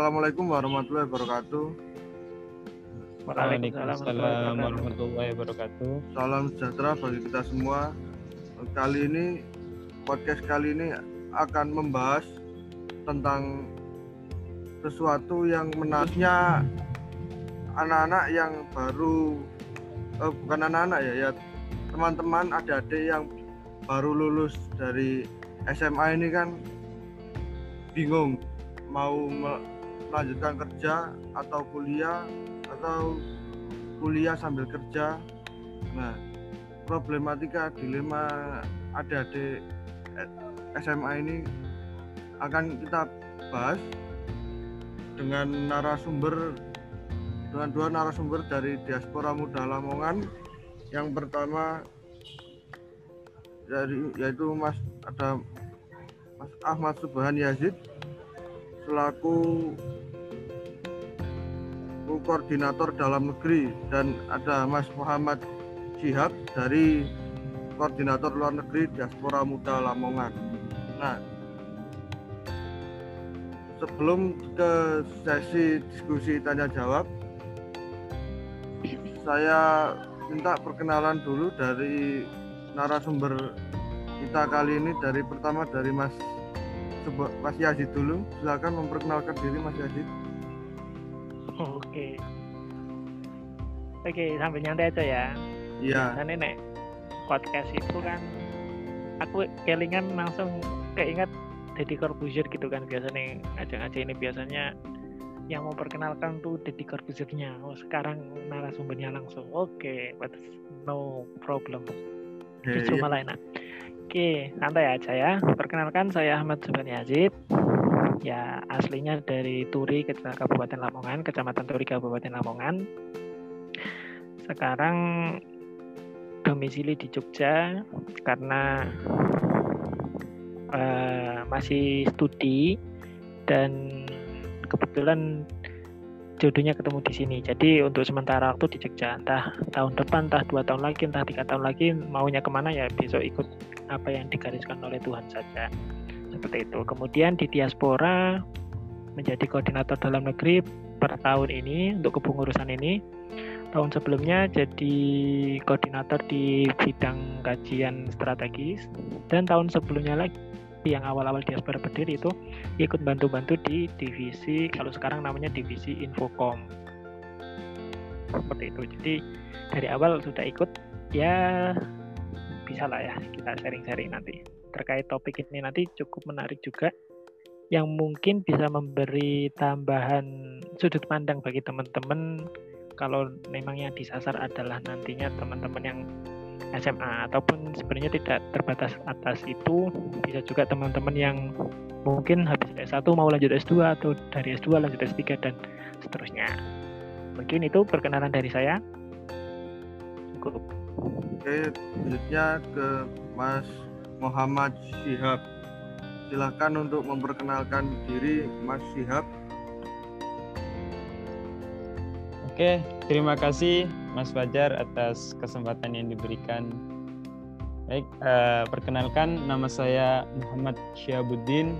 Assalamualaikum warahmatullahi wabarakatuh. Waalaikumsalam warahmatullahi wabarakatuh. Salam sejahtera bagi kita semua. Kali ini podcast kali ini akan membahas tentang sesuatu yang menariknya anak-anak yang baru eh, bukan anak-anak ya ya teman-teman adik-adik yang baru lulus dari SMA ini kan bingung mau melanjutkan kerja atau kuliah atau kuliah sambil kerja. Nah problematika dilema adik-adik SMA ini akan kita bahas dengan narasumber dengan dua narasumber dari diaspora muda Lamongan. Yang pertama dari yaitu Mas ada Mas Ahmad Subhan Yazid selaku koordinator dalam negeri dan ada Mas Muhammad Syihab dari koordinator luar negeri diaspora muda Lamongan. Nah, sebelum ke sesi diskusi tanya jawab, saya minta perkenalan dulu dari narasumber kita kali ini dari pertama dari Mas Mas Yazid dulu. Silakan memperkenalkan diri Mas Yazid. Oke. Oke, sambil nyantai aja ya. Iya. Nah, nek podcast itu kan aku kelingan langsung keinget Deddy Corbuzier gitu kan biasanya ngajak-ngajak ini biasanya yang mau perkenalkan tuh Deddy Corbuziernya. Oh, sekarang narasumbernya langsung. Oke, okay, but no problem. Justru iya. malah enak. Oke, santai aja ya. Perkenalkan saya Ahmad Subhan Yazid. Ya, aslinya dari Turi, Kabupaten Lamongan, Kecamatan Turi, Kabupaten Lamongan. Sekarang domisili di Jogja karena uh, masih studi dan kebetulan jodohnya ketemu di sini. Jadi untuk sementara waktu di Jogja, entah tahun depan, entah dua tahun lagi, entah tiga tahun lagi, maunya ke mana ya besok ikut apa yang digariskan oleh Tuhan saja. Seperti itu. Kemudian di diaspora menjadi koordinator dalam negeri per tahun ini untuk kepengurusan ini. Tahun sebelumnya jadi koordinator di bidang kajian strategis dan tahun sebelumnya lagi yang awal-awal diaspora berdiri itu ikut bantu-bantu di divisi kalau sekarang namanya divisi infocom seperti itu jadi dari awal sudah ikut ya bisa lah ya kita sharing-sharing nanti terkait topik ini nanti cukup menarik juga yang mungkin bisa memberi tambahan sudut pandang bagi teman-teman. Kalau memang yang disasar adalah nantinya teman-teman yang SMA ataupun sebenarnya tidak terbatas atas itu bisa juga teman-teman yang mungkin habis S1 mau lanjut S2 atau dari S2 lanjut S3 dan seterusnya. Mungkin itu perkenalan dari saya. Cukup. Oke selanjutnya ke Mas Muhammad Syihab silahkan untuk memperkenalkan diri Mas Syihab Oke, terima kasih Mas Fajar atas kesempatan yang diberikan. Baik, uh, perkenalkan nama saya Muhammad Syabuddin.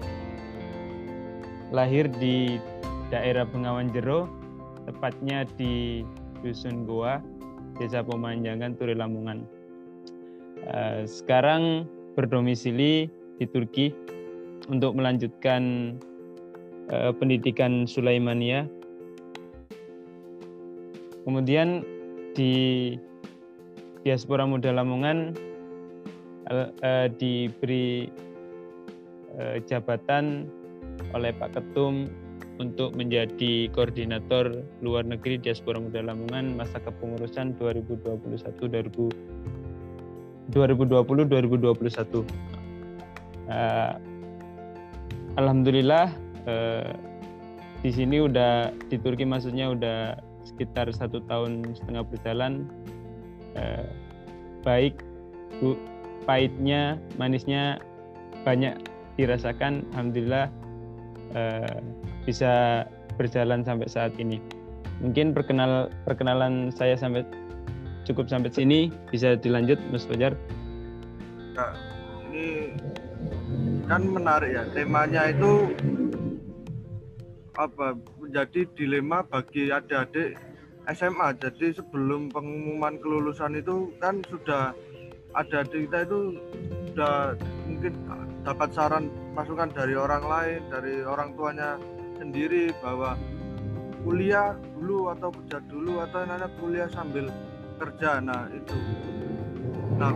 Lahir di daerah Bengawan Jero, tepatnya di Dusun Goa, Desa Pemanjangan, Turi Lamongan. Uh, sekarang berdomisili di Turki untuk melanjutkan uh, pendidikan Sulaimania. Kemudian di diaspora muda Lamongan uh, diberi uh, jabatan oleh Pak Ketum untuk menjadi koordinator luar negeri diaspora muda Lamongan masa kepengurusan 2021 2020 2021. Uh, Alhamdulillah uh, di sini udah di Turki maksudnya udah sekitar satu tahun setengah berjalan. Eh, baik bu pahitnya manisnya banyak dirasakan. Alhamdulillah eh, bisa berjalan sampai saat ini. Mungkin perkenal perkenalan saya sampai cukup sampai sini bisa dilanjut Mas Fajar nah, ini kan menarik ya temanya itu apa menjadi dilema bagi adik-adik SMA. Jadi sebelum pengumuman kelulusan itu kan sudah ada adik kita itu sudah mungkin dapat saran masukan dari orang lain, dari orang tuanya sendiri bahwa kuliah dulu atau kerja dulu atau anak kuliah sambil kerja. Nah, itu. Nah,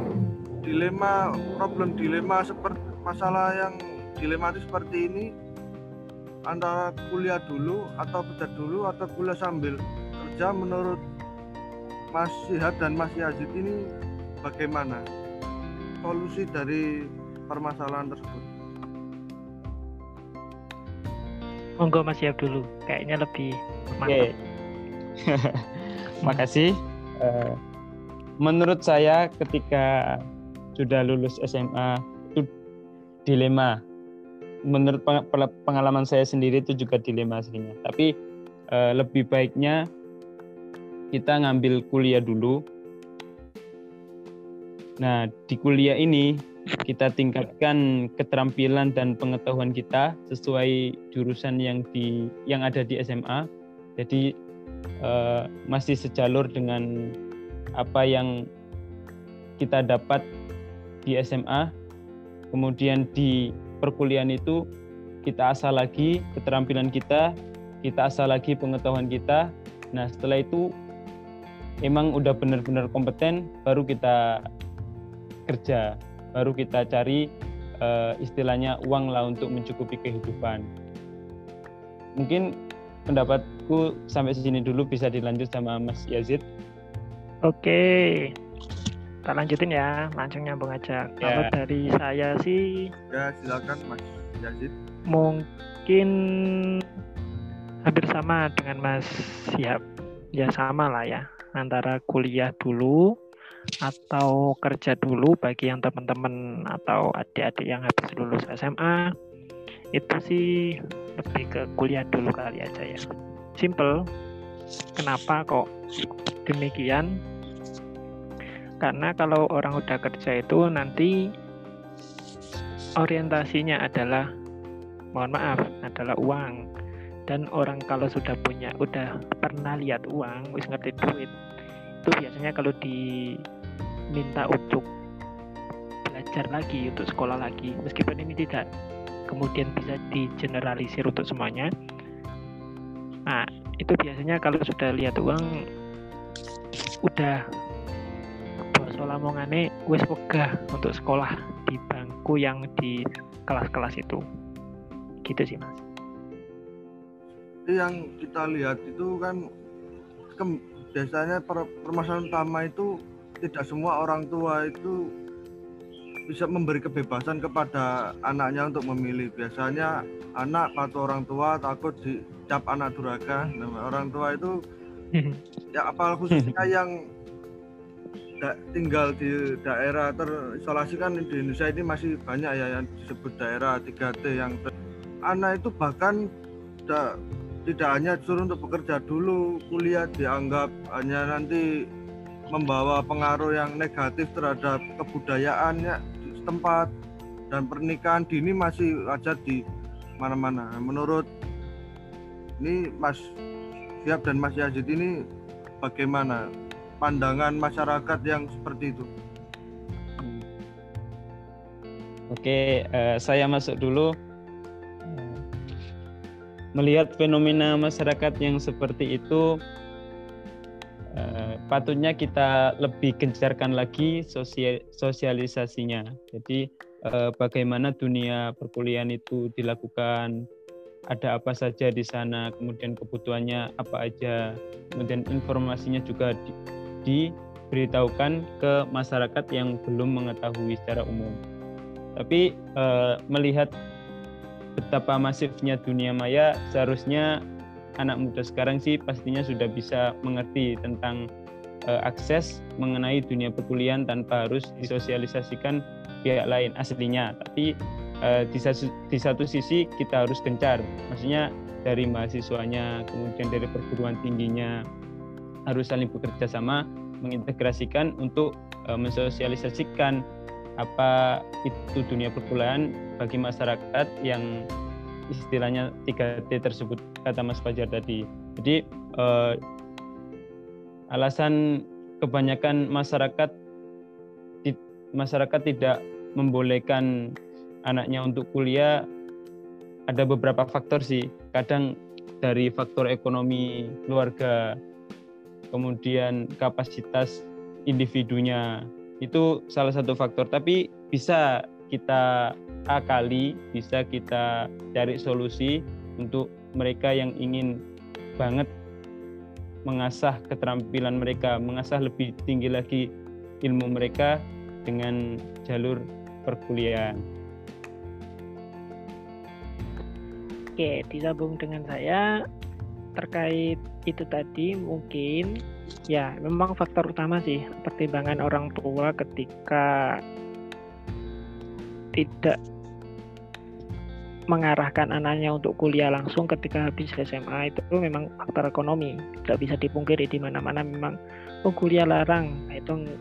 dilema problem dilema seperti masalah yang dilematis seperti ini antara kuliah dulu atau kerja dulu atau kuliah sambil kerja menurut Mas Sihat dan Mas Yazid ini bagaimana solusi dari permasalahan tersebut? Monggo Mas Siap dulu, kayaknya lebih Oke. mantap. Makasih. Eh, menurut saya ketika sudah lulus SMA itu dilema. Menurut pengalaman saya sendiri itu juga dilema aslinya. Tapi eh, lebih baiknya kita ngambil kuliah dulu. Nah, di kuliah ini kita tingkatkan keterampilan dan pengetahuan kita sesuai jurusan yang di yang ada di SMA. Jadi eh, masih sejalur dengan apa yang kita dapat di SMA. Kemudian di perkuliahan itu kita asah lagi keterampilan kita, kita asah lagi pengetahuan kita. Nah, setelah itu emang udah benar-benar kompeten baru kita kerja, baru kita cari eh, istilahnya uang lah untuk mencukupi kehidupan. Mungkin pendapatku sampai sini dulu bisa dilanjut sama Mas Yazid. Oke, kita lanjutin ya, langsung nyambung aja. Kalau Ya. dari saya sih Ya silakan Mas Yazid. mungkin hampir sama dengan Mas Siap. Ya sama lah ya, antara kuliah dulu atau kerja dulu bagi yang teman-teman atau adik-adik yang habis lulus SMA itu sih lebih ke kuliah dulu kali aja ya. Simple. Kenapa kok demikian? Karena kalau orang udah kerja itu nanti orientasinya adalah mohon maaf adalah uang dan orang kalau sudah punya udah pernah lihat uang wis ngerti duit itu biasanya kalau diminta untuk belajar lagi untuk sekolah lagi meskipun ini tidak kemudian bisa digeneralisir untuk semuanya nah itu biasanya kalau sudah lihat uang udah bos lamongane wis wegah untuk sekolah di bangku yang di kelas-kelas itu gitu sih mas yang kita lihat itu kan biasanya per- permasalahan utama itu tidak semua orang tua itu bisa memberi kebebasan kepada anaknya untuk memilih. Biasanya anak patuh orang tua takut dicap anak durhaka. Nah, orang tua itu ya apal khususnya yang da- tinggal di daerah terisolasi kan di Indonesia ini masih banyak ya yang disebut daerah 3T yang ter- anak itu bahkan tidak tidak hanya disuruh untuk bekerja dulu kuliah dianggap hanya nanti membawa pengaruh yang negatif terhadap kebudayaannya di setempat dan pernikahan dini masih ada di mana-mana menurut ini Mas Siap dan Mas Yazid ini bagaimana pandangan masyarakat yang seperti itu Oke, eh, saya masuk dulu. Melihat fenomena masyarakat yang seperti itu, eh, patutnya kita lebih gencarkan lagi sosia- sosialisasinya. Jadi, eh, bagaimana dunia perkuliahan itu dilakukan, ada apa saja di sana, kemudian kebutuhannya apa aja, kemudian informasinya juga di- diberitahukan ke masyarakat yang belum mengetahui secara umum. Tapi eh, melihat betapa masifnya dunia maya seharusnya anak muda sekarang sih pastinya sudah bisa mengerti tentang eh, akses mengenai dunia perkuliahan tanpa harus disosialisasikan pihak lain aslinya. Tapi eh, di, satu, di satu sisi kita harus gencar maksudnya dari mahasiswanya kemudian dari perguruan tingginya harus saling bekerja sama mengintegrasikan untuk eh, mensosialisasikan apa itu dunia perkuliahan bagi masyarakat yang istilahnya 3T tersebut kata Mas Fajar tadi. Jadi eh, alasan kebanyakan masyarakat masyarakat tidak membolehkan anaknya untuk kuliah ada beberapa faktor sih. Kadang dari faktor ekonomi keluarga, kemudian kapasitas individunya itu salah satu faktor. Tapi bisa kita akali, bisa kita cari solusi untuk mereka yang ingin banget mengasah keterampilan mereka, mengasah lebih tinggi lagi ilmu mereka dengan jalur perkuliahan. Oke, disambung dengan saya. Terkait itu tadi mungkin ya memang faktor utama sih pertimbangan orang tua ketika tidak mengarahkan anaknya untuk kuliah langsung ketika habis SMA itu memang faktor ekonomi. Tidak bisa dipungkiri di mana-mana memang oh kuliah larang. Nah, itu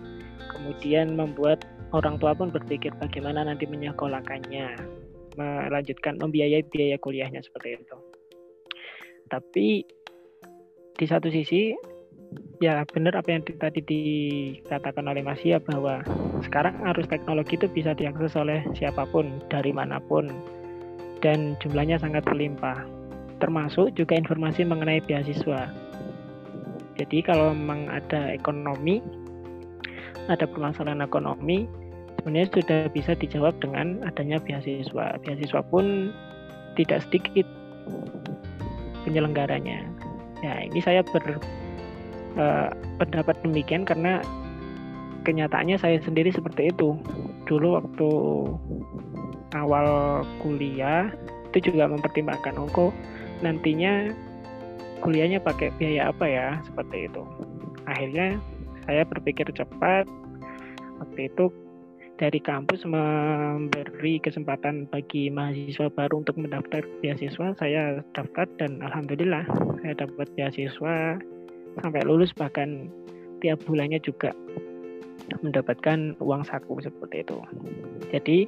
kemudian membuat orang tua pun berpikir bagaimana nanti menyekolahkannya melanjutkan membiayai biaya kuliahnya seperti itu tapi di satu sisi ya benar apa yang tadi dikatakan oleh Mas ya bahwa sekarang arus teknologi itu bisa diakses oleh siapa pun dari mana pun dan jumlahnya sangat berlimpah. Termasuk juga informasi mengenai beasiswa. Jadi kalau memang ada ekonomi, ada permasalahan ekonomi, sebenarnya sudah bisa dijawab dengan adanya beasiswa. Beasiswa pun tidak sedikit penyelenggaranya. Ya, ini saya ber uh, pendapat demikian karena kenyataannya saya sendiri seperti itu. Dulu waktu awal kuliah itu juga mempertimbangkan oh nantinya kuliahnya pakai biaya apa ya seperti itu akhirnya saya berpikir cepat waktu itu dari kampus memberi kesempatan bagi mahasiswa baru untuk mendaftar beasiswa saya daftar dan alhamdulillah saya dapat beasiswa sampai lulus bahkan tiap bulannya juga mendapatkan uang saku seperti itu jadi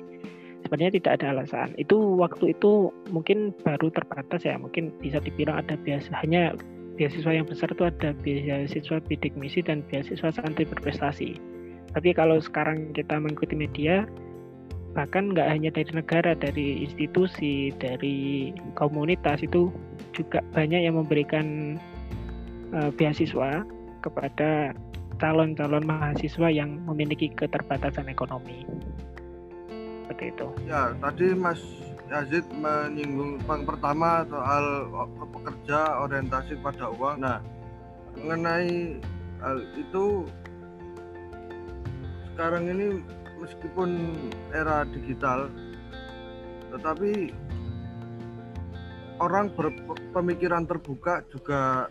sebenarnya tidak ada alasan. Itu waktu itu mungkin baru terbatas ya, mungkin bisa dibilang ada biasa hanya beasiswa yang besar itu ada beasiswa bidik misi dan beasiswa santri berprestasi. Tapi kalau sekarang kita mengikuti media, bahkan nggak hanya dari negara, dari institusi, dari komunitas itu juga banyak yang memberikan uh, beasiswa kepada calon-calon mahasiswa yang memiliki keterbatasan ekonomi seperti itu. Ya, tadi Mas Yazid menyinggung yang pertama soal pekerja orientasi pada uang. Nah, mengenai hal itu sekarang ini meskipun era digital tetapi orang berpemikiran terbuka juga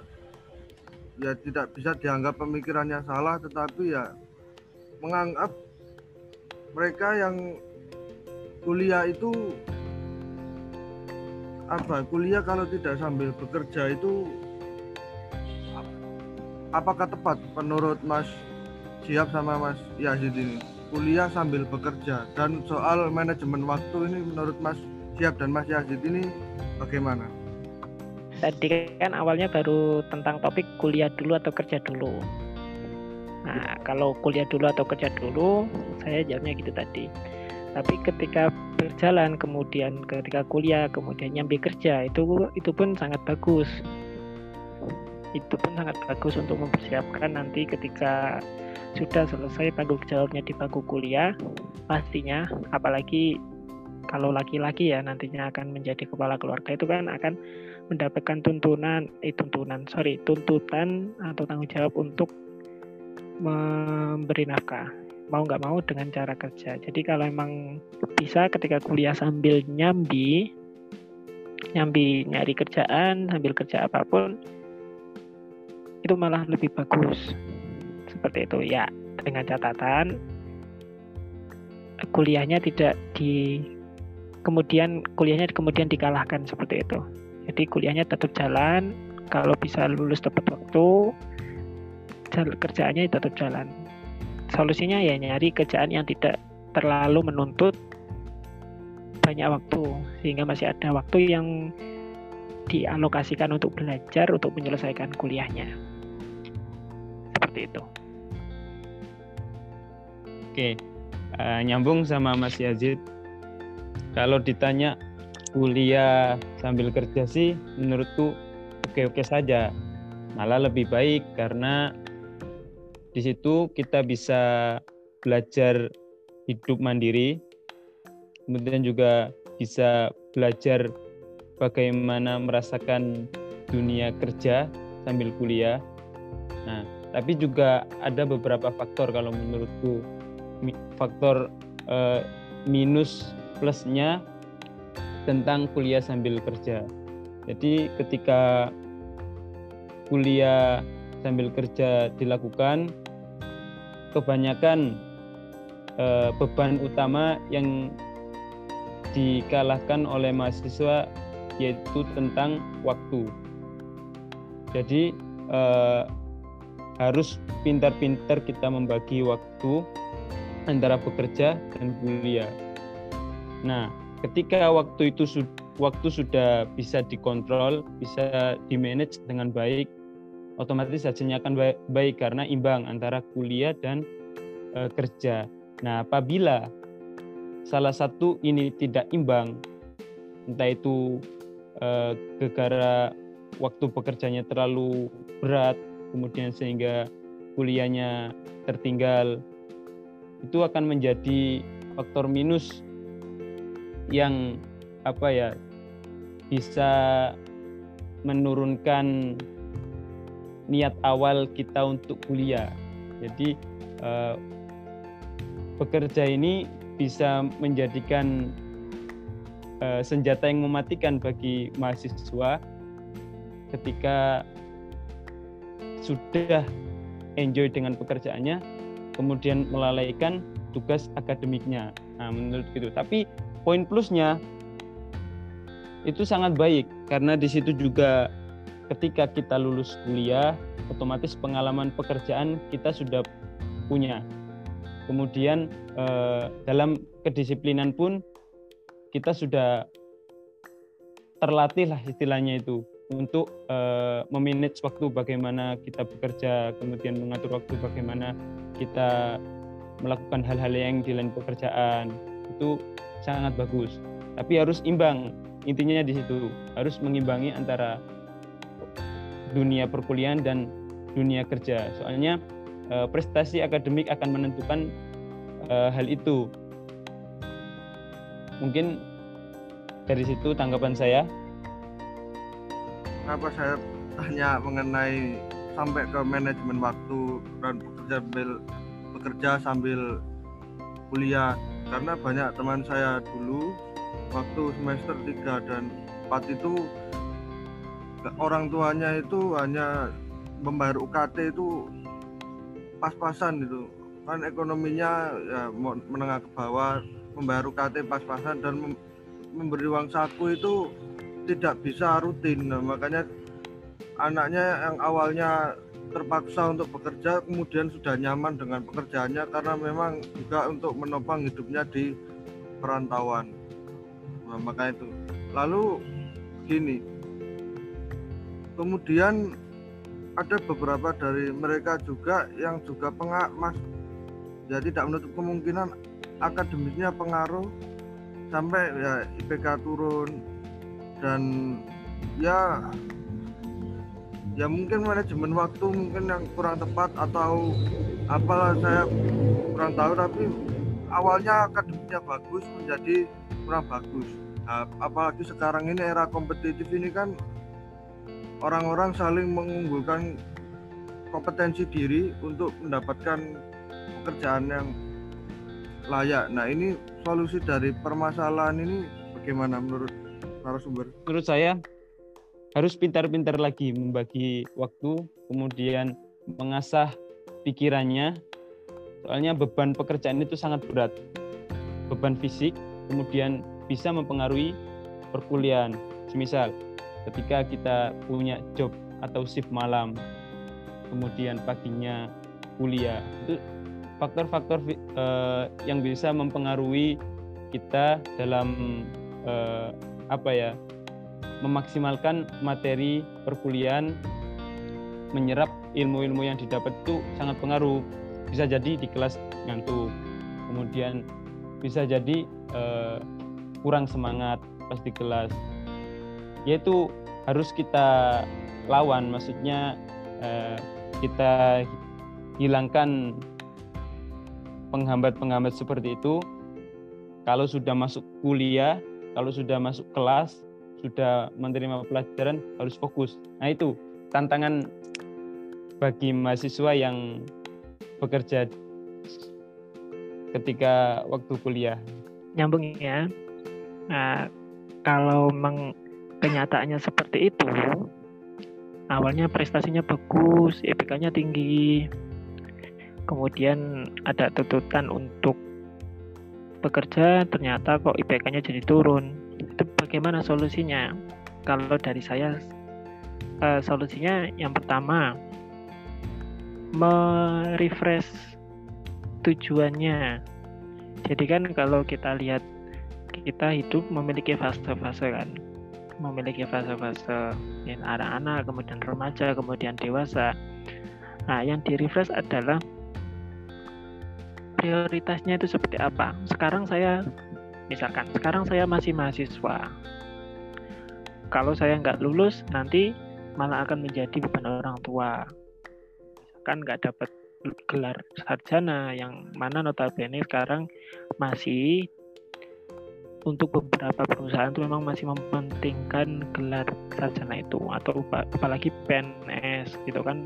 ya tidak bisa dianggap pemikirannya salah tetapi ya menganggap mereka yang kuliah itu apa? Kuliah kalau tidak sambil bekerja itu apakah tepat menurut Mas Siap sama Mas Yazid ini. Kuliah sambil bekerja. Dan soal manajemen waktu ini menurut Mas Siap dan Mas Yazid ini bagaimana? Tadi kan awalnya baru tentang topik kuliah dulu atau kerja dulu. Nah, kalau kuliah dulu atau kerja dulu, saya jawabnya gitu tadi. Tapi ketika berjalan kemudian ketika kuliah kemudian nyambi kerja itu itu pun sangat bagus. Itu pun sangat bagus untuk mempersiapkan nanti ketika sudah selesai tanggung jawabnya di bangku kuliah pastinya apalagi kalau laki-laki ya nantinya akan menjadi kepala keluarga itu kan akan mendapatkan tuntunan eh tuntunan sorry tuntutan atau tanggung jawab untuk memberi nafkah mau nggak mau dengan cara kerja. Jadi kalau emang bisa ketika kuliah sambil nyambi, nyambi nyari kerjaan sambil kerja apa pun, itu malah lebih bagus. Seperti itu ya, dengan catatan kuliahnya tidak di kemudian kuliahnya kemudian dikalahkan seperti itu. Jadi kuliahnya tetap jalan, kalau bisa lulus tepat waktu, kerjaannya tetap jalan solusinya ya nyari kerjaan yang tidak terlalu menuntut banyak waktu sehingga masih ada waktu yang dialokasikan untuk belajar untuk menyelesaikan kuliahnya. Seperti itu. Oke, uh, nyambung sama Mas Yazid. Kalau ditanya kuliah sambil kerja sih, menurutku oke-oke saja. Malah lebih baik karena di situ kita bisa belajar hidup mandiri, kemudian juga bisa belajar bagaimana merasakan dunia kerja sambil kuliah. Nah, tapi juga ada beberapa faktor kalau menurutku faktor uh, minus plusnya tentang kuliah sambil kerja. Jadi ketika kuliah sambil kerja dilakukan, kebanyakan uh, beban utama yang dikalahkan oleh mahasiswa yaitu tentang waktu. Jadi uh, harus pintar-pintar kita membagi waktu antara bekerja dan kuliah. Nah, ketika waktu itu waktu sudah bisa dikontrol, bisa dimanage dengan baik, otomatis hasilnya akan baik, baik karena imbang antara kuliah dan e, kerja. Nah, apabila salah satu ini tidak imbang, entah itu e, gegara waktu bekerjanya terlalu berat, kemudian sehingga kuliahnya tertinggal itu akan menjadi faktor minus yang apa ya bisa menurunkan niat awal kita untuk kuliah. Jadi eh, bekerja ini bisa menjadikan eh, senjata yang mematikan bagi mahasiswa ketika sudah enjoy dengan pekerjaannya kemudian melalaikan tugas akademiknya. Nah, menurut itu. Tapi poin plusnya itu sangat baik karena di situ juga ketika kita lulus kuliah, otomatis pengalaman pekerjaan kita sudah punya. Kemudian eh, dalam kedisiplinan pun kita sudah terlatih lah istilahnya itu untuk uh, memanage waktu bagaimana kita bekerja, kemudian mengatur waktu bagaimana kita melakukan hal-hal yang di lain pekerjaan itu sangat bagus. Tapi harus imbang, intinya di situ harus mengimbangi antara dunia perkuliahan dan dunia kerja. Soalnya uh, prestasi akademik akan menentukan uh, hal itu. Mungkin dari situ tanggapan saya kenapa saya tanya mengenai sampai ke manajemen waktu dan bekerja sambil bekerja sambil kuliah? Karena banyak teman saya dulu waktu semester 3 dan 4 itu orang tuanya itu hanya membayar UKT itu pas-pasan itu. Kan ekonominya ya menengah ke bawah membayar UKT pas-pasan dan memberi uang saku itu tidak bisa rutin. Nah, makanya anaknya yang awalnya terpaksa untuk bekerja kemudian sudah nyaman dengan pekerjaannya karena memang juga untuk menopang hidupnya di perantauan. Nah, maka itu. Lalu gini. Kemudian ada beberapa dari mereka juga yang juga pengak mas jadi tidak menutup kemungkinan akademisnya pengaruh sampai ya IPK turun dan ya ya mungkin manajemen waktu mungkin yang kurang tepat atau apalah saya kurang tahu tapi awalnya akademiknya bagus menjadi kurang bagus. Nah, apalagi sekarang ini era kompetitif ini kan orang-orang saling mengunggulkan kompetensi diri untuk mendapatkan pekerjaan yang layak. Nah ini solusi dari permasalahan ini bagaimana menurut narasumber? Menurut saya harus pintar-pintar lagi membagi waktu, kemudian mengasah pikirannya. Soalnya beban pekerjaan itu sangat berat. Beban fisik, kemudian bisa mempengaruhi perkuliahan. Semisal ketika kita punya job atau shift malam, kemudian paginya kuliah, itu faktor-faktor uh, yang bisa mempengaruhi kita dalam uh, apa ya memaksimalkan materi perkuliahan menyerap ilmu-ilmu yang didapat itu sangat pengaruh. Bisa jadi di kelas ngantuk kemudian bisa jadi eh, kurang semangat pas di kelas. Yaitu harus kita lawan maksudnya eh, kita hilangkan penghambat-penghambat seperti itu. Kalau sudah masuk kuliah kalau sudah masuk kelas sudah menerima pelajaran harus fokus. Nah itu tantangan bagi mahasiswa yang bekerja ketika waktu kuliah. Nyambung ya. Nah kalau memang kenyataannya seperti itu awalnya prestasinya bagus IPK-nya tinggi. Kemudian ada tuntutan untuk bekerja ternyata kok IPK-nya jadi turun. Itu bagaimana solusinya? Kalau dari saya uh, solusinya yang pertama merefresh tujuannya. Jadi kan kalau kita lihat kita hidup memiliki fase-fase kan? Memiliki fase-fase anak-anak kemudian remaja kemudian dewasa. Nah yang di refresh adalah prioritasnya itu seperti apa. Sekarang saya, misalkan, sekarang saya masih mahasiswa. Kalau saya nggak lulus, nanti malah akan menjadi beban orang tua. Kan nggak dapat gelar sarjana yang mana notabene sekarang masih untuk beberapa perusahaan itu memang masih mementingkan gelar sarjana itu atau apalagi PNS gitu kan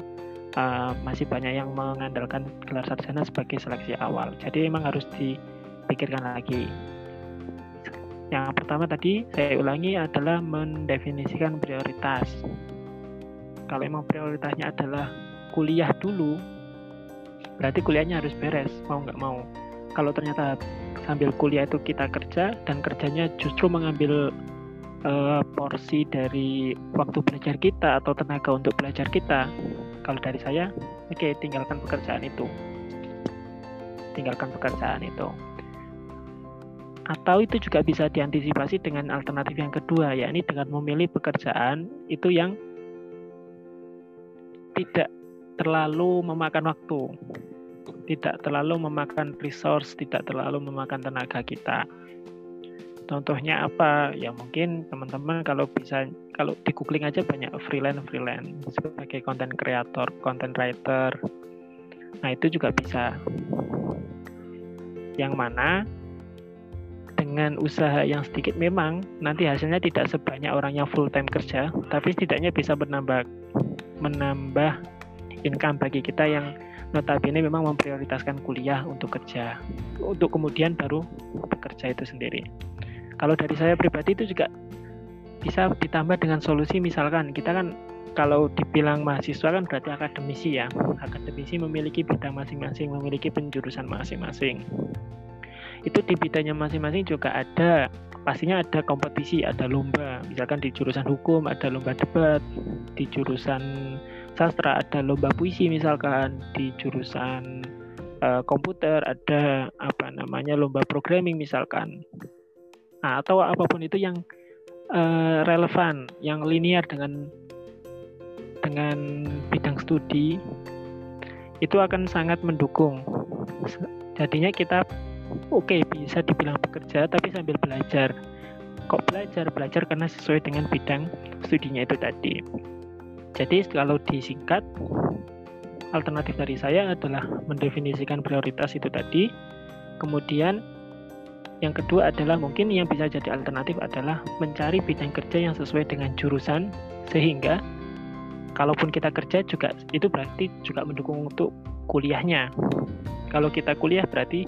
uh, masih banyak yang mengandalkan gelar sarjana sebagai seleksi awal. Jadi memang harus dipikirkan lagi. Yang pertama tadi saya ulangi adalah mendefinisikan prioritas. Kalau memang prioritasnya adalah kuliah dulu, berarti kuliahnya harus beres, mau nggak mau. Kalau ternyata sambil kuliah itu kita kerja dan kerjanya justru mengambil uh, porsi dari waktu belajar kita atau tenaga untuk belajar kita, kalau dari saya oke okay, tinggalkan pekerjaan itu. Tinggalkan pekerjaan itu. Atau itu juga bisa diantisipasi dengan alternatif yang kedua yakni dengan memilih pekerjaan itu yang tidak terlalu memakan waktu tidak terlalu memakan resource tidak terlalu memakan tenaga kita Contohnya apa? Ya mungkin teman-teman kalau bisa kalau di googling aja banyak freelance freelance sebagai content creator, content writer. Nah itu juga bisa. Yang mana dengan usaha yang sedikit memang nanti hasilnya tidak sebanyak orang yang full time kerja, tapi setidaknya bisa menambah menambah income bagi kita yang notabene memang memprioritaskan kuliah untuk kerja, untuk kemudian baru bekerja itu sendiri. Kalau dari saya pribadi itu juga bisa ditambah dengan solusi misalkan kita kan kalau dibilang mahasiswa kan berarti akademisi ya. Akademisi memiliki bidang masing-masing, memiliki penjurusan masing-masing. Itu di bidangnya masing-masing juga ada pastinya ada kompetisi, ada lomba. Misalkan di jurusan hukum ada lomba debat, di jurusan sastra ada lomba puisi misalkan, di jurusan uh, komputer ada apa namanya lomba programming misalkan nah, atau apa pun itu yang uh, relevan, yang linear dengan dengan bidang studi itu akan sangat mendukung. Jadinya kita oke okay, bisa dibilang bekerja tapi sambil belajar. Kok belajar? Belajar karena sesuai dengan bidang studinya itu tadi. Jadi kalau disingkat alternatif dari saya adalah mendefinisikan prioritas itu tadi. Kemudian yang kedua adalah mungkin yang bisa jadi alternatif adalah mencari bidang kerja yang sesuai dengan jurusan sehingga kalaupun kita kerja juga itu berarti juga mendukung untuk kuliahnya. Kalau kita kuliah berarti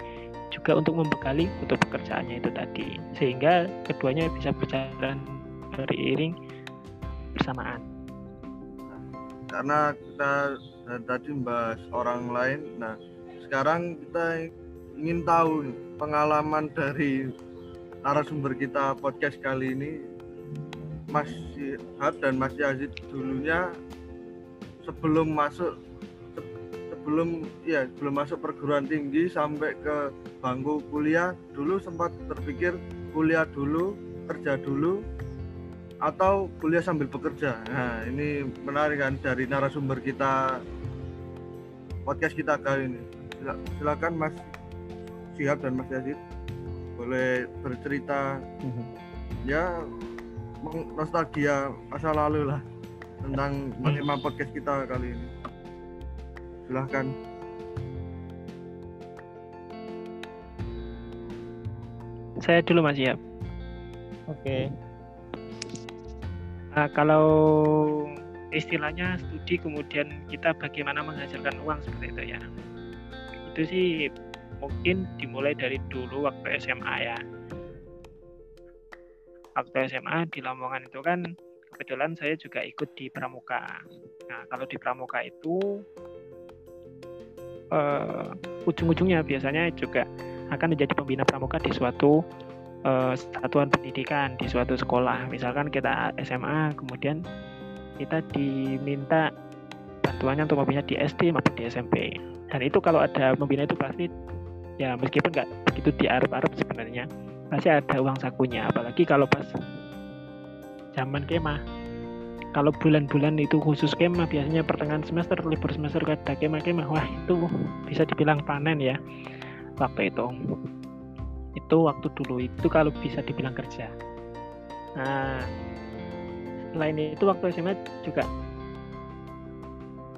juga untuk membekali untuk pekerjaannya itu tadi sehingga keduanya bisa berjalan beriring bersamaan. Karena kita tadi membahas orang lain, nah sekarang kita ingin tahu pengalaman dari narasumber kita podcast kali ini Mas Had dan Mas Yazid dulunya sebelum masuk sebelum ya belum masuk perguruan tinggi sampai ke bangku kuliah dulu sempat terpikir kuliah dulu kerja dulu atau kuliah sambil bekerja. Nah, ini menarik kan dari narasumber kita podcast kita kali ini. Sila- Silakan Mas Siap dan Mas Yazid boleh bercerita ya meng- nostalgia masa lalu lah tentang tema podcast kita kali ini. Silahkan. Saya dulu Mas Yap. Oke. Nah, kalau istilahnya studi kemudian kita bagaimana menghasilkan uang seperti itu ya. Itu sih mungkin dimulai dari dulu waktu SMA ya. Waktu SMA di Lamongan itu kan kebetulan saya juga ikut di Pramuka. Nah, kalau di Pramuka itu eh, ujung-ujungnya biasanya juga akan menjadi pembina pramuka di suatu eh, satuan pendidikan di suatu sekolah. Misalkan kita SMA, kemudian kita diminta bantuannya untuk membina di SD maupun di SMP. Dan itu kalau ada membina itu pasti ya meskipun nggak begitu diarep-arep sebenarnya pasti ada uang sakunya. Apalagi kalau pas zaman kemah. Kalau bulan-bulan itu khusus kemah biasanya pertengahan semester libur semester ada kemah-kemah wah itu bisa dibilang panen ya waktu itu itu waktu dulu itu kalau bisa dibilang kerja nah selain itu waktu SMA juga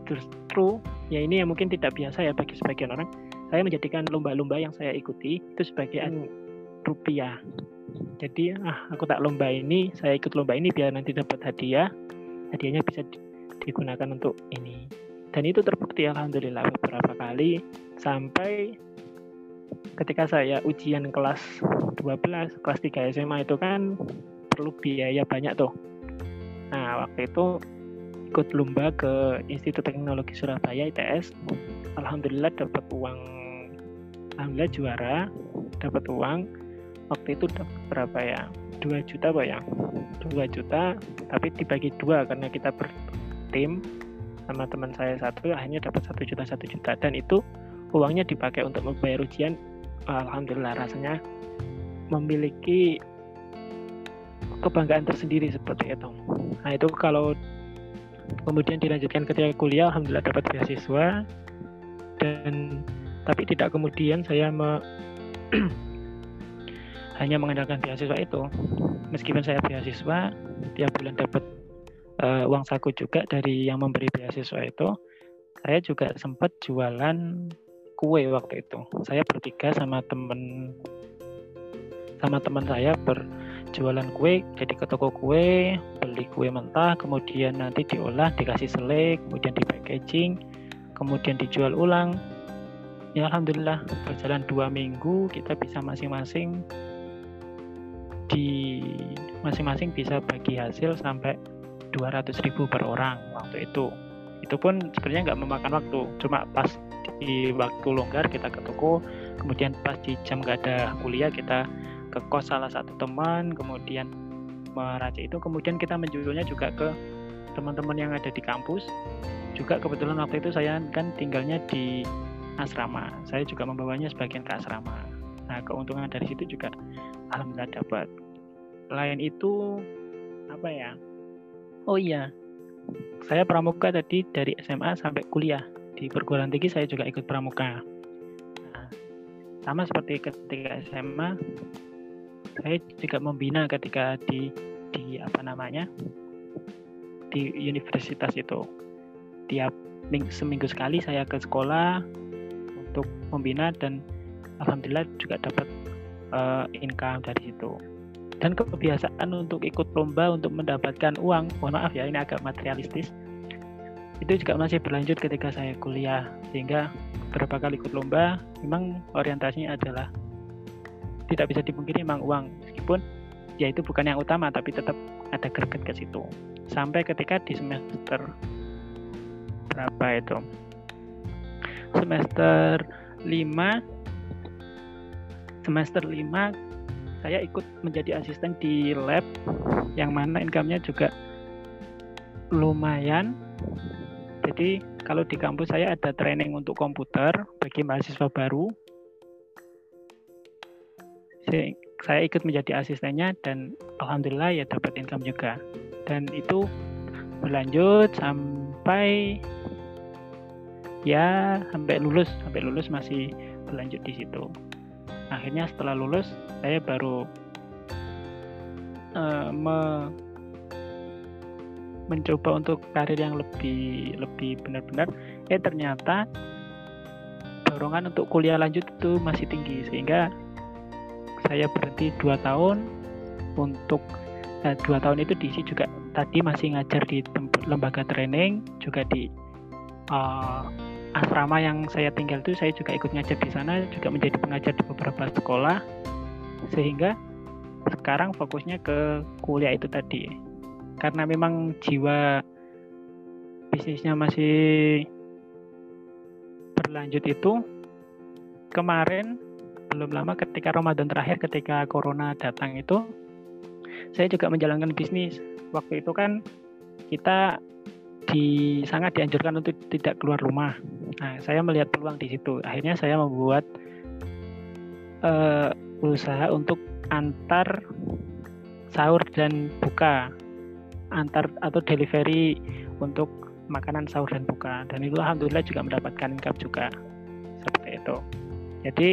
justru ya ini yang mungkin tidak biasa ya bagi sebagian orang saya menjadikan lomba-lomba yang saya ikuti itu sebagai anu rupiah. Jadi ah aku tak lomba ini saya ikut lomba ini biar nanti dapat hadiah. Hadiahnya bisa di- digunakan untuk ini. Dan itu terbukti alhamdulillah beberapa kali. Sampai ketika saya ujian kelas 12 kelas 3 SMA itu kan perlu biaya banyak tuh. Nah waktu itu ikut lomba ke Institut Teknologi Surabaya ITS alhamdulillah dapat uang alhamdulillah juara dapat uang waktu itu dapat berapa ya? 2 juta pak ya? 2 juta tapi dibagi dua karena kita bertim sama teman saya satu akhirnya dapat satu juta satu juta. Dan itu uangnya dipakai untuk membayar ujian. Alhamdulillah rasanya memiliki kebanggaan tersendiri seperti itu. Nah itu kalau kemudian dilanjutkan ketika kuliah alhamdulillah dapat beasiswa. Dan tapi tidak kemudian saya me- hanya mengandalkan beasiswa itu. Meskipun saya beasiswa tiap bulan dapat eh, uang saku juga dari yang memberi beasiswa itu saya juga sempat jualan kue waktu itu. Saya bertiga sama temen sama teman saya berjualan kue jadi ke toko kue beli kue mentah kemudian nanti diolah dikasih selai kemudian di packaging kemudian dijual ulang ya alhamdulillah. Berjalan dua minggu kita bisa masing-masing di masing-masing bisa bagi hasil sampai 200.000 per orang waktu itu. Itu pun sebenarnya nggak memakan waktu. Cuma pas di waktu longgar kita ke toko kemudian pas di jam nggak ada kuliah kita ke kos salah satu teman kemudian meracik itu. Kemudian kita menjualnya juga ke teman-teman yang ada di kampus. Juga kebetulan waktu itu saya kan tinggalnya di asrama. Saya juga membawanya sebagian ke asrama. Nah keuntungan dari situ juga alhamdulillah dapat. Lain itu apa ya? Oh iya saya pramuka tadi dari SMA sampai kuliah. Di perguruan tinggi saya juga ikut pramuka. Nah, sama seperti ketika SMA saya juga membina ketika di di apa namanya? Di universitas itu. Tiap ming- seminggu sekali saya ke sekolah untuk membina dan alhamdulillah juga dapat eh, income dari situ. Dan kebiasaan untuk ikut lomba untuk mendapatkan uang mohon maaf ya ini agak materialistis itu juga masih berlanjut ketika saya kuliah. Sehingga beberapa kali ikut lomba memang orientasinya adalah tidak bisa dipungkiri memang uang. Meskipun ya itu bukan yang utama tapi tetap ada greget ke situ. Sampai ketika di semester berapa itu semester 5 semester 5 saya ikut menjadi asisten di lab yang mana income-nya juga lumayan jadi kalau di kampus saya ada training untuk komputer bagi mahasiswa baru. Saya ikut menjadi asistennya dan alhamdulillah ya dapat income juga dan itu berlanjut sampai ya sampai lulus sampai lulus masih berlanjut di situ. Akhirnya setelah lulus saya baru uh, me mencoba untuk karir yang lebih lebih benar-benar. Eh ternyata dorongan untuk kuliah lanjut itu masih tinggi sehingga saya berhenti dua tahun untuk eh, dua tahun itu diisi juga tadi masih ngajar di lembaga training juga di uh, asrama yang saya tinggal itu saya juga ikut ngajar di sana juga menjadi pengajar di beberapa sekolah. Sehingga sekarang fokusnya ke kuliah itu tadi. Karena memang jiwa bisnisnya masih berlanjut itu kemarin belum lama ketika Ramadan terakhir ketika corona datang itu saya juga menjalankan bisnis. Waktu itu kan kita di sangat dianjurkan untuk tidak keluar rumah. Nah saya melihat peluang di situ. Akhirnya saya membuat uh, usaha untuk antar sahur dan buka. Antar atau delivery untuk makanan sahur dan buka. Dan itu alhamdulillah juga mendapatkan income juga. Seperti itu. Jadi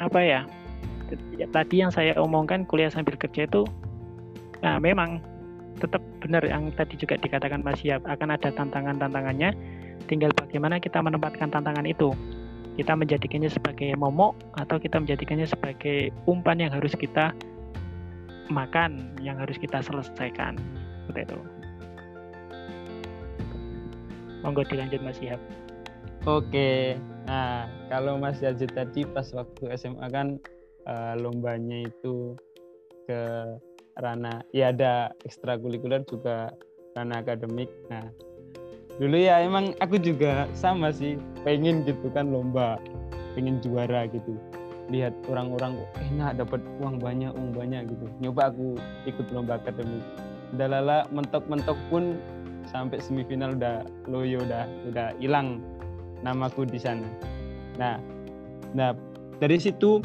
apa ya? Tadi yang saya omongkan kuliah sambil kerja itu nah memang tetap benar yang tadi juga dikatakan Mas Siap akan ada tantangan-tantangannya. Tinggal bagaimana kita menempatkan tantangan itu. Kita menjadikannya sebagai momok atau kita menjadikannya sebagai umpan yang harus kita makan yang harus kita selesaikan. Seperti itu. Monggo dilanjut Mas Ihab oke. Nah kalau Mas Yazid tadi pas waktu SMA kan uh, lombanya itu ke ranah ya ada ekstrakurikuler juga ranah akademik. Nah dulu ya emang aku juga sama sih pengen gitu kan lomba pengen juara gitu. Lihat orang-orang enak dapat uang banyak uang banyak gitu. Nyoba aku ikut lomba akademik. Udah lala mentok-mentok pun sampai semifinal udah loyo udah udah hilang namaku di sana. Nah nah dari situ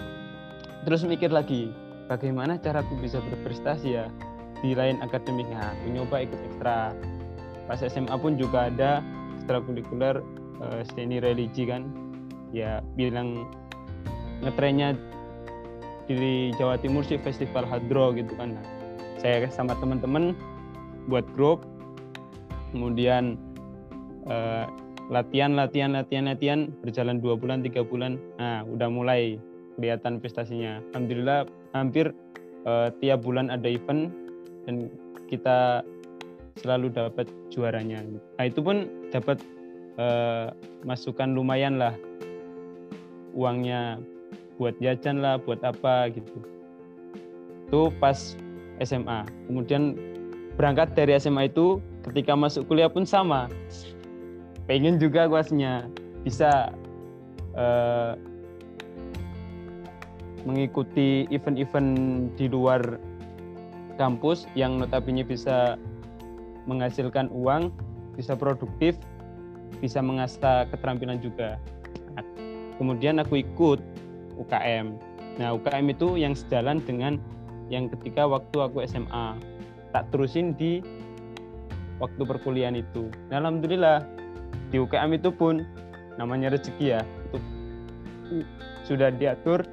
terus mikir lagi bagaimana cara aku bisa berprestasi ya di lain akademiknya? Aku nyoba ikut ekstra. Pas SMA pun juga ada ekstrakurikuler uh, seni religi kan. Ya bilang ngetrennya di Jawa Timur sih festival hadro gitu kan. Nah, saya sama teman-teman buat grup kemudian uh, latihan latihan latihan latihan berjalan dua bulan tiga bulan. Nah udah mulai kelihatan prestasinya. Alhamdulillah hampir uh, tiap bulan ada event dan kita selalu dapat juaranya. Nah itu pun dapat uh, masukan lumayan lah. Uangnya buat jajan lah buat apa gitu. Itu pas SMA kemudian berangkat dari SMA itu ketika masuk kuliah pun sama. Pengen juga kuasnya. Bisa uh, mengikuti event-event di luar kampus yang notabene bisa menghasilkan uang, bisa produktif, bisa mengasah keterampilan juga. Nah, kemudian aku ikut UKM. Nah, UKM itu yang sejalan dengan yang ketika waktu aku SMA. Tak terusin di waktu perkuliahan itu. Nah, Alhamdulillah di UKM itu pun namanya rezeki ya. Itu sudah diatur.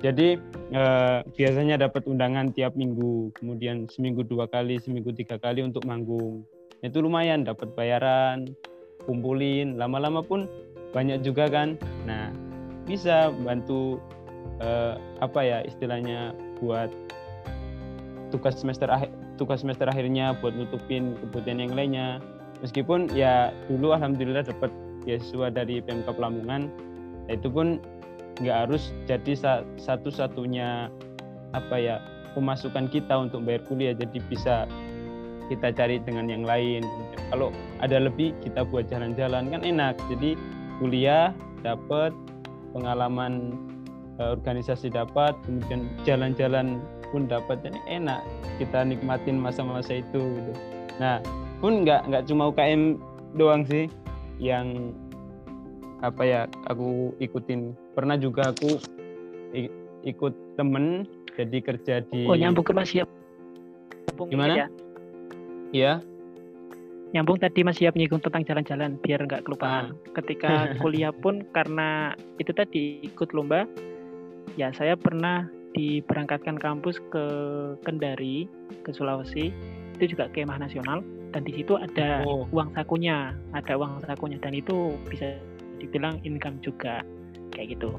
Jadi eh, biasanya dapat undangan tiap minggu, kemudian seminggu dua kali, seminggu tiga kali untuk manggung. Itu lumayan dapat bayaran, kumpulin, lama-lama pun banyak juga kan nah bisa bantu eh, apa ya istilahnya buat tugas semester akhir tugas semester akhirnya buat nutupin kebutuhan yang lainnya meskipun ya dulu alhamdulillah dapat beasiswa dari Pemkab Lamongan itu pun nggak harus jadi satu-satunya apa ya pemasukan kita untuk bayar kuliah. Jadi bisa kita cari dengan yang lain. Kalau ada lebih kita buat jalan-jalan kan enak. Jadi kuliah dapat pengalaman uh, organisasi dapat kemudian jalan-jalan pun dapat. Jadi enak kita nikmatin masa-masa itu gitu. Nah pun nggak nggak cuma UKM doang sih yang apa ya aku ikutin pernah juga aku ikut temen jadi kerja di Oh nyambung ke Mas. Nyambung ini Gimana? ya. ya Nyambung tadi Mas Siap nyinggung tentang jalan-jalan biar nggak kelupaan. Ah. Ketika kuliah pun karena itu tadi ikut lomba, ya saya pernah diberangkatkan kampus ke Kendari, ke Sulawesi. Itu juga kemah nasional dan di situ ada Oh. uang sakunya, ada uang sakunya dan itu bisa dibilang income juga kayak gitu.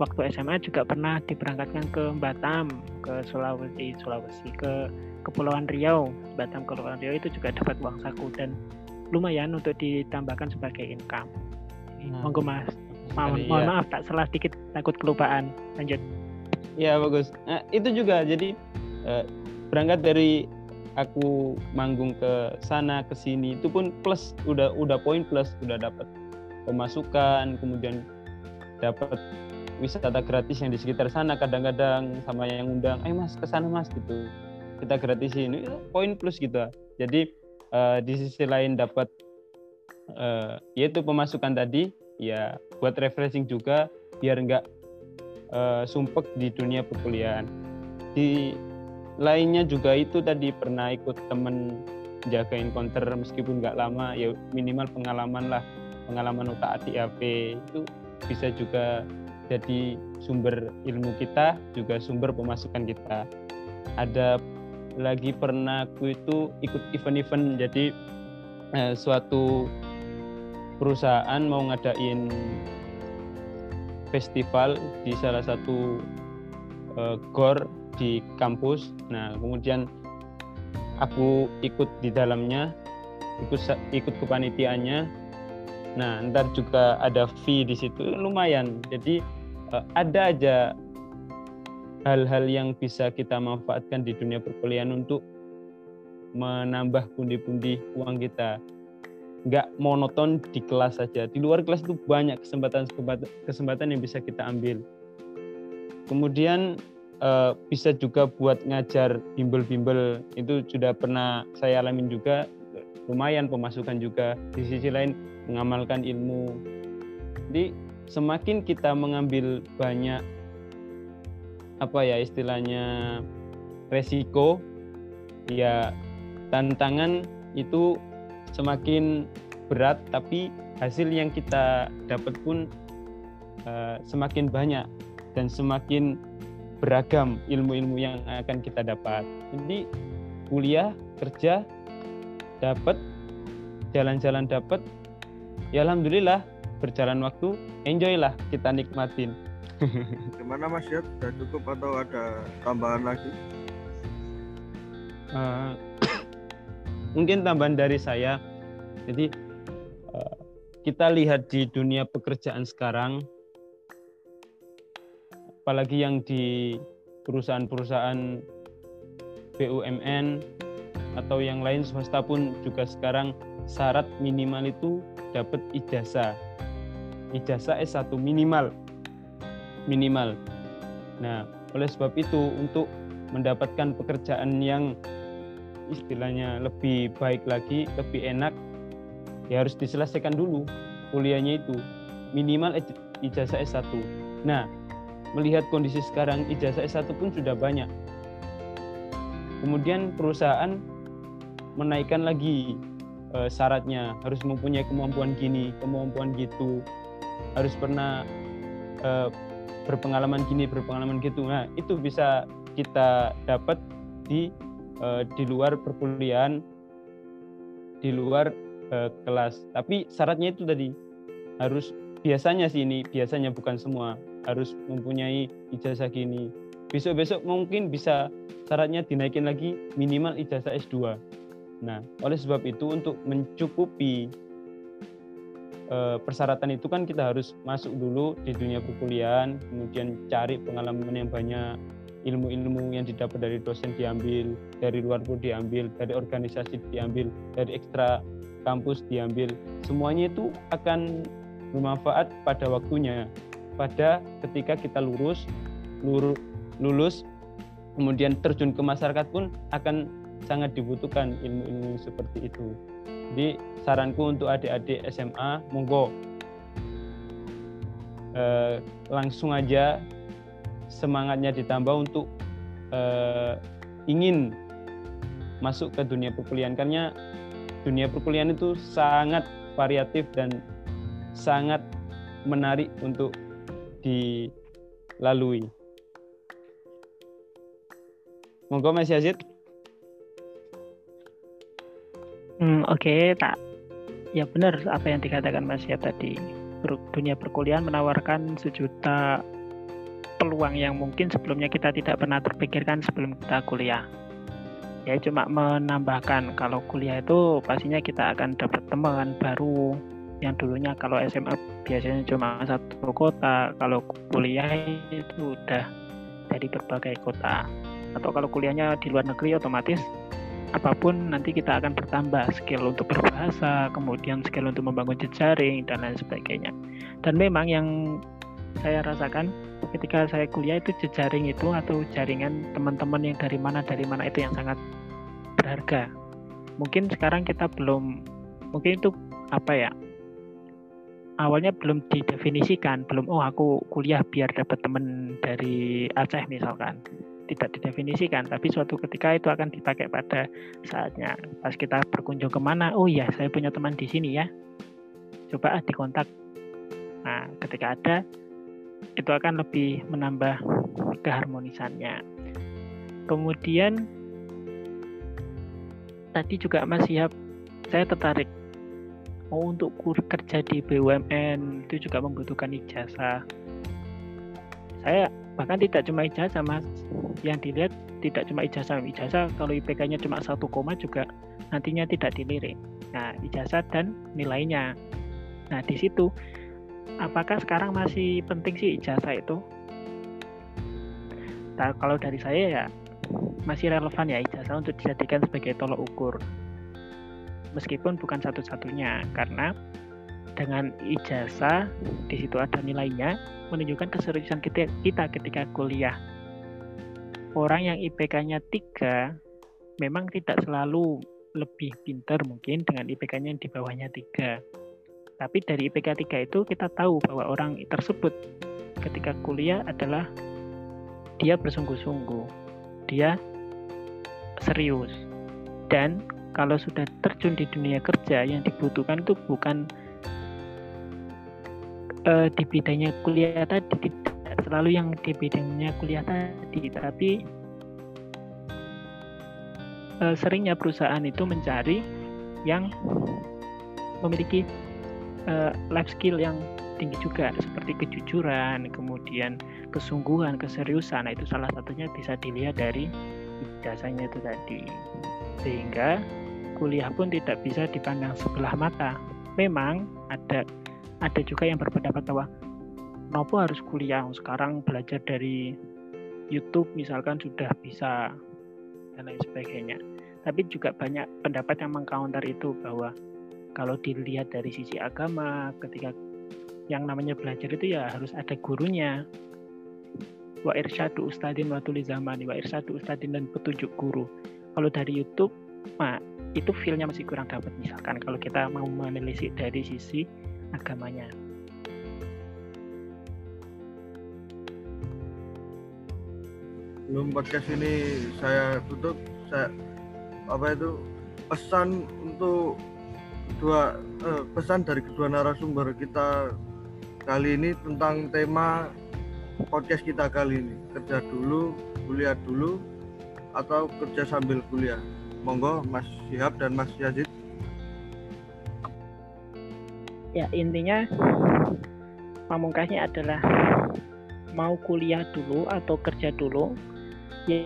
Waktu SMA juga pernah diberangkatkan ke Batam, ke Sulawesi, Sulawesi ke Kepulauan Riau, Batam Kepulauan Riau itu juga dapat uang saku dan lumayan untuk ditambahkan sebagai income. Nah, Monggo Mas, mohon, sekali, mohon ya. maaf tak salah dikit takut kelupaan. Lanjut. Ya bagus. Nah, itu juga jadi eh, berangkat dari aku manggung ke sana ke sini itu pun plus udah udah poin plus udah dapat pemasukan kemudian dapat wisata gratis yang di sekitar sana kadang-kadang sama yang undang ayo mas ke sana mas gitu. Kita gratisin Itu poin plus gitu. Jadi eh, di sisi lain dapat eh, yaitu pemasukan tadi ya buat refreshing juga biar nggak eh, sumpek di dunia perkuliahan. Di lainnya juga itu tadi pernah ikut temen jagain counter meskipun nggak lama ya minimal pengalaman lah pengalaman utak atik AP itu bisa juga jadi sumber ilmu kita juga sumber pemasukan kita ada lagi pernah aku itu ikut event-event jadi eh, suatu perusahaan mau ngadain festival di salah satu eh, gor di kampus. Nah, kemudian aku ikut di dalamnya, ikut ikut kepanitiaannya. Nah, ntar juga ada fee di situ lumayan. Jadi eh, ada aja hal-hal yang bisa kita manfaatkan di dunia perkuliahan untuk menambah pundi-pundi uang kita nggak monoton di kelas saja. Di luar kelas itu banyak kesempatan kesempatan yang bisa kita ambil. Kemudian eh, bisa juga buat ngajar bimbel-bimbel itu sudah pernah saya alamin juga lumayan pemasukan juga. Di sisi lain mengamalkan ilmu. Jadi semakin kita mengambil banyak apa ya istilahnya resiko ya tantangan itu semakin berat tapi hasil yang kita dapat pun eh, semakin banyak dan semakin beragam ilmu-ilmu yang akan kita dapat. Jadi kuliah, kerja dapat, jalan-jalan dapat, ya alhamdulillah berjalan waktu, enjoy lah kita nikmatin. Gimana Mas Yap? Sudah cukup atau ada tambahan lagi? Eh, mungkin tambahan dari saya jadi eh, kita lihat di dunia pekerjaan sekarang apalagi yang di perusahaan-perusahaan BUMN atau yang lain swasta pun juga sekarang syarat minimal itu dapat ijazah ijazah S1 minimal minimal nah oleh sebab itu untuk mendapatkan pekerjaan yang istilahnya lebih baik lagi, lebih enak, ya harus diselesaikan dulu kuliahnya itu. Minimal ij- ijazah S1. Nah, melihat kondisi sekarang ijazah S1 pun sudah banyak. Kemudian perusahaan menaikkan lagi eh, syaratnya, harus mempunyai kemampuan gini, kemampuan gitu, harus pernah eh, berpengalaman gini, berpengalaman gitu. Nah, itu bisa kita dapat di eh, di luar perkuliahan, di luar eh, kelas. Tapi syaratnya itu tadi harus biasanya sih ini biasanya bukan semua harus mempunyai ijazah gini. Besok-besok mungkin bisa syaratnya dinaikin lagi minimal ijazah S2. Nah, oleh sebab itu untuk mencukupi eh, persyaratan itu kan kita harus masuk dulu di dunia perkuliahan, kemudian cari pengalaman yang banyak, ilmu-ilmu yang didapat dari dosen diambil, dari luar pun diambil, dari organisasi diambil, dari ekstra kampus diambil. Semuanya itu akan bermanfaat pada waktunya. Pada ketika kita lurus, luru- lulus, kemudian terjun ke masyarakat pun akan sangat dibutuhkan ilmu-ilmu seperti itu. Jadi saranku untuk adik-adik SMA, monggo eh, langsung aja semangatnya ditambah untuk uh, ingin masuk ke dunia perkuliahan karena dunia perkuliahan itu sangat variatif dan sangat menarik untuk dilalui. Monggo Mas Yazid. Hmm, Oke, okay, tak. Ya benar apa yang dikatakan Mas Yab tadi. Dunia perkuliahan menawarkan sejuta peluang yang mungkin sebelumnya kita tidak pernah terpikirkan sebelum kita kuliah. Ya cuma menambahkan kalau kuliah itu pastinya kita akan dapat teman baru yang dulunya kalau SMA biasanya cuma satu kota, kalau kuliah itu udah dari berbagai kota. Atau kalau kuliahnya di luar negeri otomatis apa pun nanti kita akan bertambah skill untuk berbahasa, kemudian skill untuk membangun jejaring dan lain sebagainya. Dan memang yang saya rasakan ketika saya kuliah itu jejaring itu atau jaringan teman-teman yang dari mana dari mana itu yang sangat berharga. Mungkin sekarang kita belum mungkin itu apa ya? Awalnya belum didefinisikan, belum oh aku kuliah biar dapat teman dari Aceh misalkan. Tidak didefinisikan, tapi suatu ketika itu akan dipakai pada saatnya. Pas kita berkunjung ke mana, oh iya saya punya teman di sini ya. Coba ah dikontak. Nah, ketika ada itu akan lebih menambah keharmonisannya. Kemudian tadi juga Mas Siap, saya tertarik mau oh, untuk kerja di BUMN itu juga membutuhkan ijazah. Saya bahkan tidak cuma ijazah Mas, yang dilihat tidak cuma ijazah, ijazah kalau IPK-nya cuma satu koma juga nantinya tidak dilirik. Nah, ijazah dan nilainya. Nah, di situ apakah sekarang masih penting sih ijazah itu? Nah, kalau dari saya ya masih relevan ya ijazah untuk dijadikan sebagai tolok ukur. Meskipun bukan satu-satunya, karena dengan ijazah di situ ada nilainya menunjukkan keseriusan kita, kita ketika kuliah. Orang yang IPK-nya 3 memang tidak selalu lebih pintar mungkin dengan IPK-nya yang di bawahnya 3 tapi dari IPK 3 itu kita tahu bahwa orang tersebut ketika kuliah adalah dia bersungguh-sungguh, dia serius. Dan kalau sudah terjun di dunia kerja yang dibutuhkan itu bukan uh, di bidangnya kuliah tadi, tidak selalu yang di bidangnya kuliah tadi, tapi uh, seringnya perusahaan itu mencari yang memiliki uh, life skill yang tinggi juga seperti kejujuran, kemudian kesungguhan, keseriusan. Nah, itu salah satunya bisa dilihat dari ijazahnya itu tadi. Sehingga kuliah pun tidak bisa dipandang sebelah mata. Memang ada ada juga yang berpendapat bahwa Nopo harus kuliah. Sekarang belajar dari YouTube misalkan sudah bisa dan lain sebagainya. Tapi juga banyak pendapat yang mengcounter itu bahwa kalau dilihat dari sisi agama ketika yang namanya belajar itu ya harus ada gurunya. Wa irsyadu ustadin wa tuli zamani wa irsyadu ustadin dan petunjuk guru. Kalau dari YouTube mah itu feelnya masih kurang dapat. Misalkan kalau kita mau menelisik dari sisi agamanya. Belum podcast ini saya tutup saya apa itu pesan untuk dua eh, pesan dari kedua narasumber kita kali ini tentang tema podcast kita kali ini. Kerja dulu kuliah dulu atau kerja sambil kuliah. Monggo Mas Syihab dan Mas Yazid ya intinya pamungkasnya adalah mau kuliah dulu atau kerja dulu ya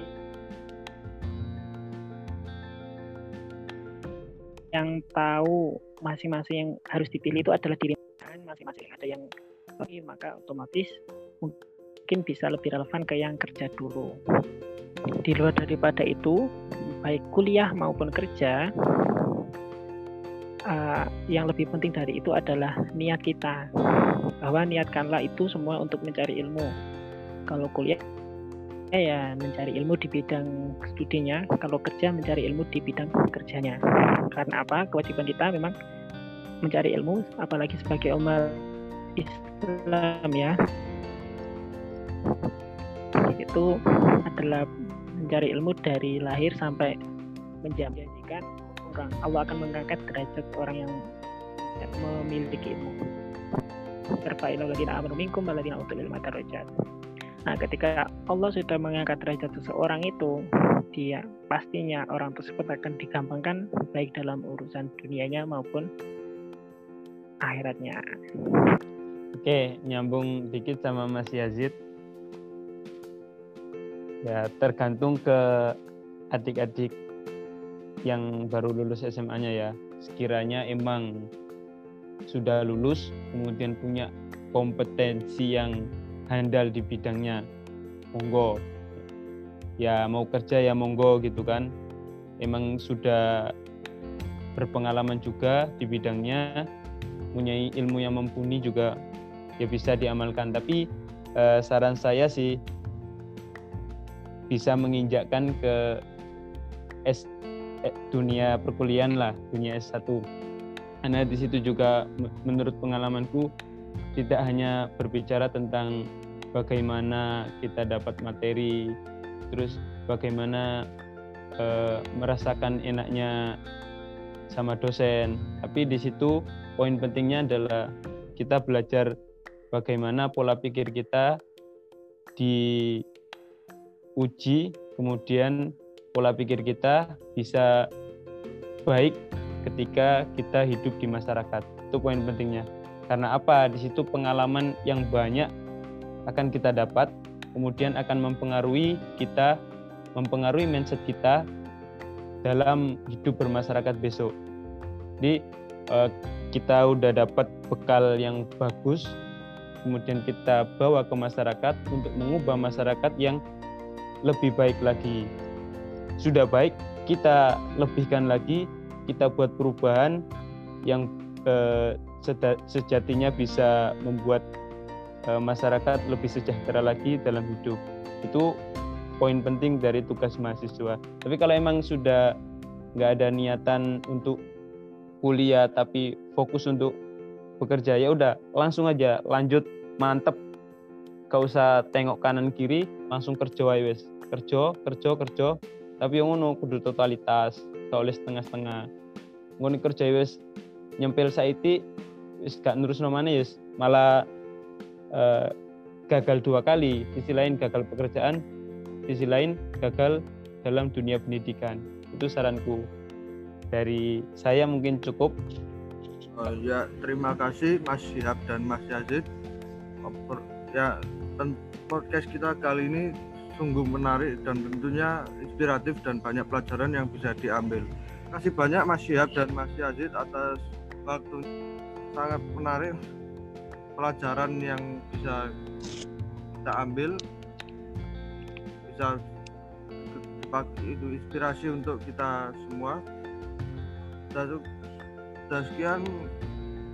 yang tahu masing-masing yang harus dipilih itu adalah diri masing-masing. Ada yang lagi maka otomatis mungkin bisa lebih relevan ke yang kerja dulu. Di luar daripada itu baik kuliah maupun kerja uh, yang lebih penting dari itu adalah niat kita bahwa niatkanlah itu semua untuk mencari ilmu kalau kuliah ya mencari ilmu di bidang studinya, kalau kerja mencari ilmu di bidang kerjanya. Karena apa? Kewajiban kita memang mencari ilmu, apalagi sebagai umat Islam ya. itu adalah mencari ilmu dari lahir sampai menjanjikan orang Allah akan mengangkat derajat orang yang memiliki ilmu. Terfailah lagi amanu minkum waladina utul ilma darajat. Nah, ketika Allah sudah mengangkat derajat seseorang itu, dia pastinya orang tersebut akan digampangkan baik dalam urusan dunianya maupun akhiratnya. Oke, nyambung dikit sama Mas Yazid. Ya, tergantung ke adik-adik yang baru lulus SMA-nya ya. Sekiranya emang sudah lulus, kemudian punya kompetensi yang handal di bidangnya monggo. Ya mau kerja ya monggo gitu kan. Emang sudah berpengalaman juga di bidangnya punya ilmu yang mumpuni juga ya bisa diamalkan. Tapi eh, saran saya sih bisa menginjakkan ke S dunia perkuliahan lah dunia S1 karena di situ juga menurut pengalamanku tidak hanya berbicara tentang bagaimana kita dapat materi, terus bagaimana e, merasakan enaknya sama dosen, tapi di situ poin pentingnya adalah kita belajar bagaimana pola pikir kita diuji, kemudian pola pikir kita bisa baik ketika kita hidup di masyarakat. Itu poin pentingnya. Karena apa? Di situ pengalaman yang banyak akan kita dapat, kemudian akan mempengaruhi kita, mempengaruhi mindset kita dalam hidup bermasyarakat besok. Jadi eh, kita udah dapat bekal yang bagus, kemudian kita bawa ke masyarakat untuk mengubah masyarakat yang lebih baik lagi. Sudah baik, kita lebihkan lagi, kita buat perubahan yang eh, sejatinya bisa membuat uh, masyarakat lebih sejahtera lagi dalam hidup. Itu poin penting dari tugas mahasiswa. Tapi kalau emang sudah nggak ada niatan untuk kuliah tapi fokus untuk bekerja ya udah langsung aja lanjut mantep gak usah tengok kanan kiri langsung kerja wes kerja kerja kerja tapi yang ngono kudu totalitas oleh setengah-setengah. Ngono kerja wes nyempil saiti wis gak nurus nomane yes malah uh, gagal dua kali. Sisi lain gagal pekerjaan sisi lain gagal dalam dunia pendidikan. Itu saranku. Dari saya mungkin cukup. Uh, ya terima kasih Mas Syihab dan Mas Yazid. Ya podcast kita kali ini sungguh menarik dan tentunya inspiratif dan banyak pelajaran yang bisa diambil. Kasih banyak Mas Syihab dan Mas Yazid atas waktu. Sangat menarik pelajaran yang bisa kita ambil. Bisa itu inspirasi untuk kita semua. Dan, dan sekian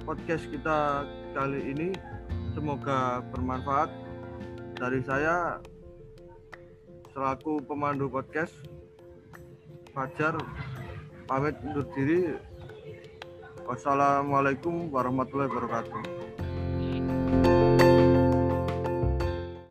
podcast kita kali ini. Semoga bermanfaat. Dari saya selaku pemandu podcast Fajar pamit undur diri Wassalamualaikum warahmatullahi wabarakatuh.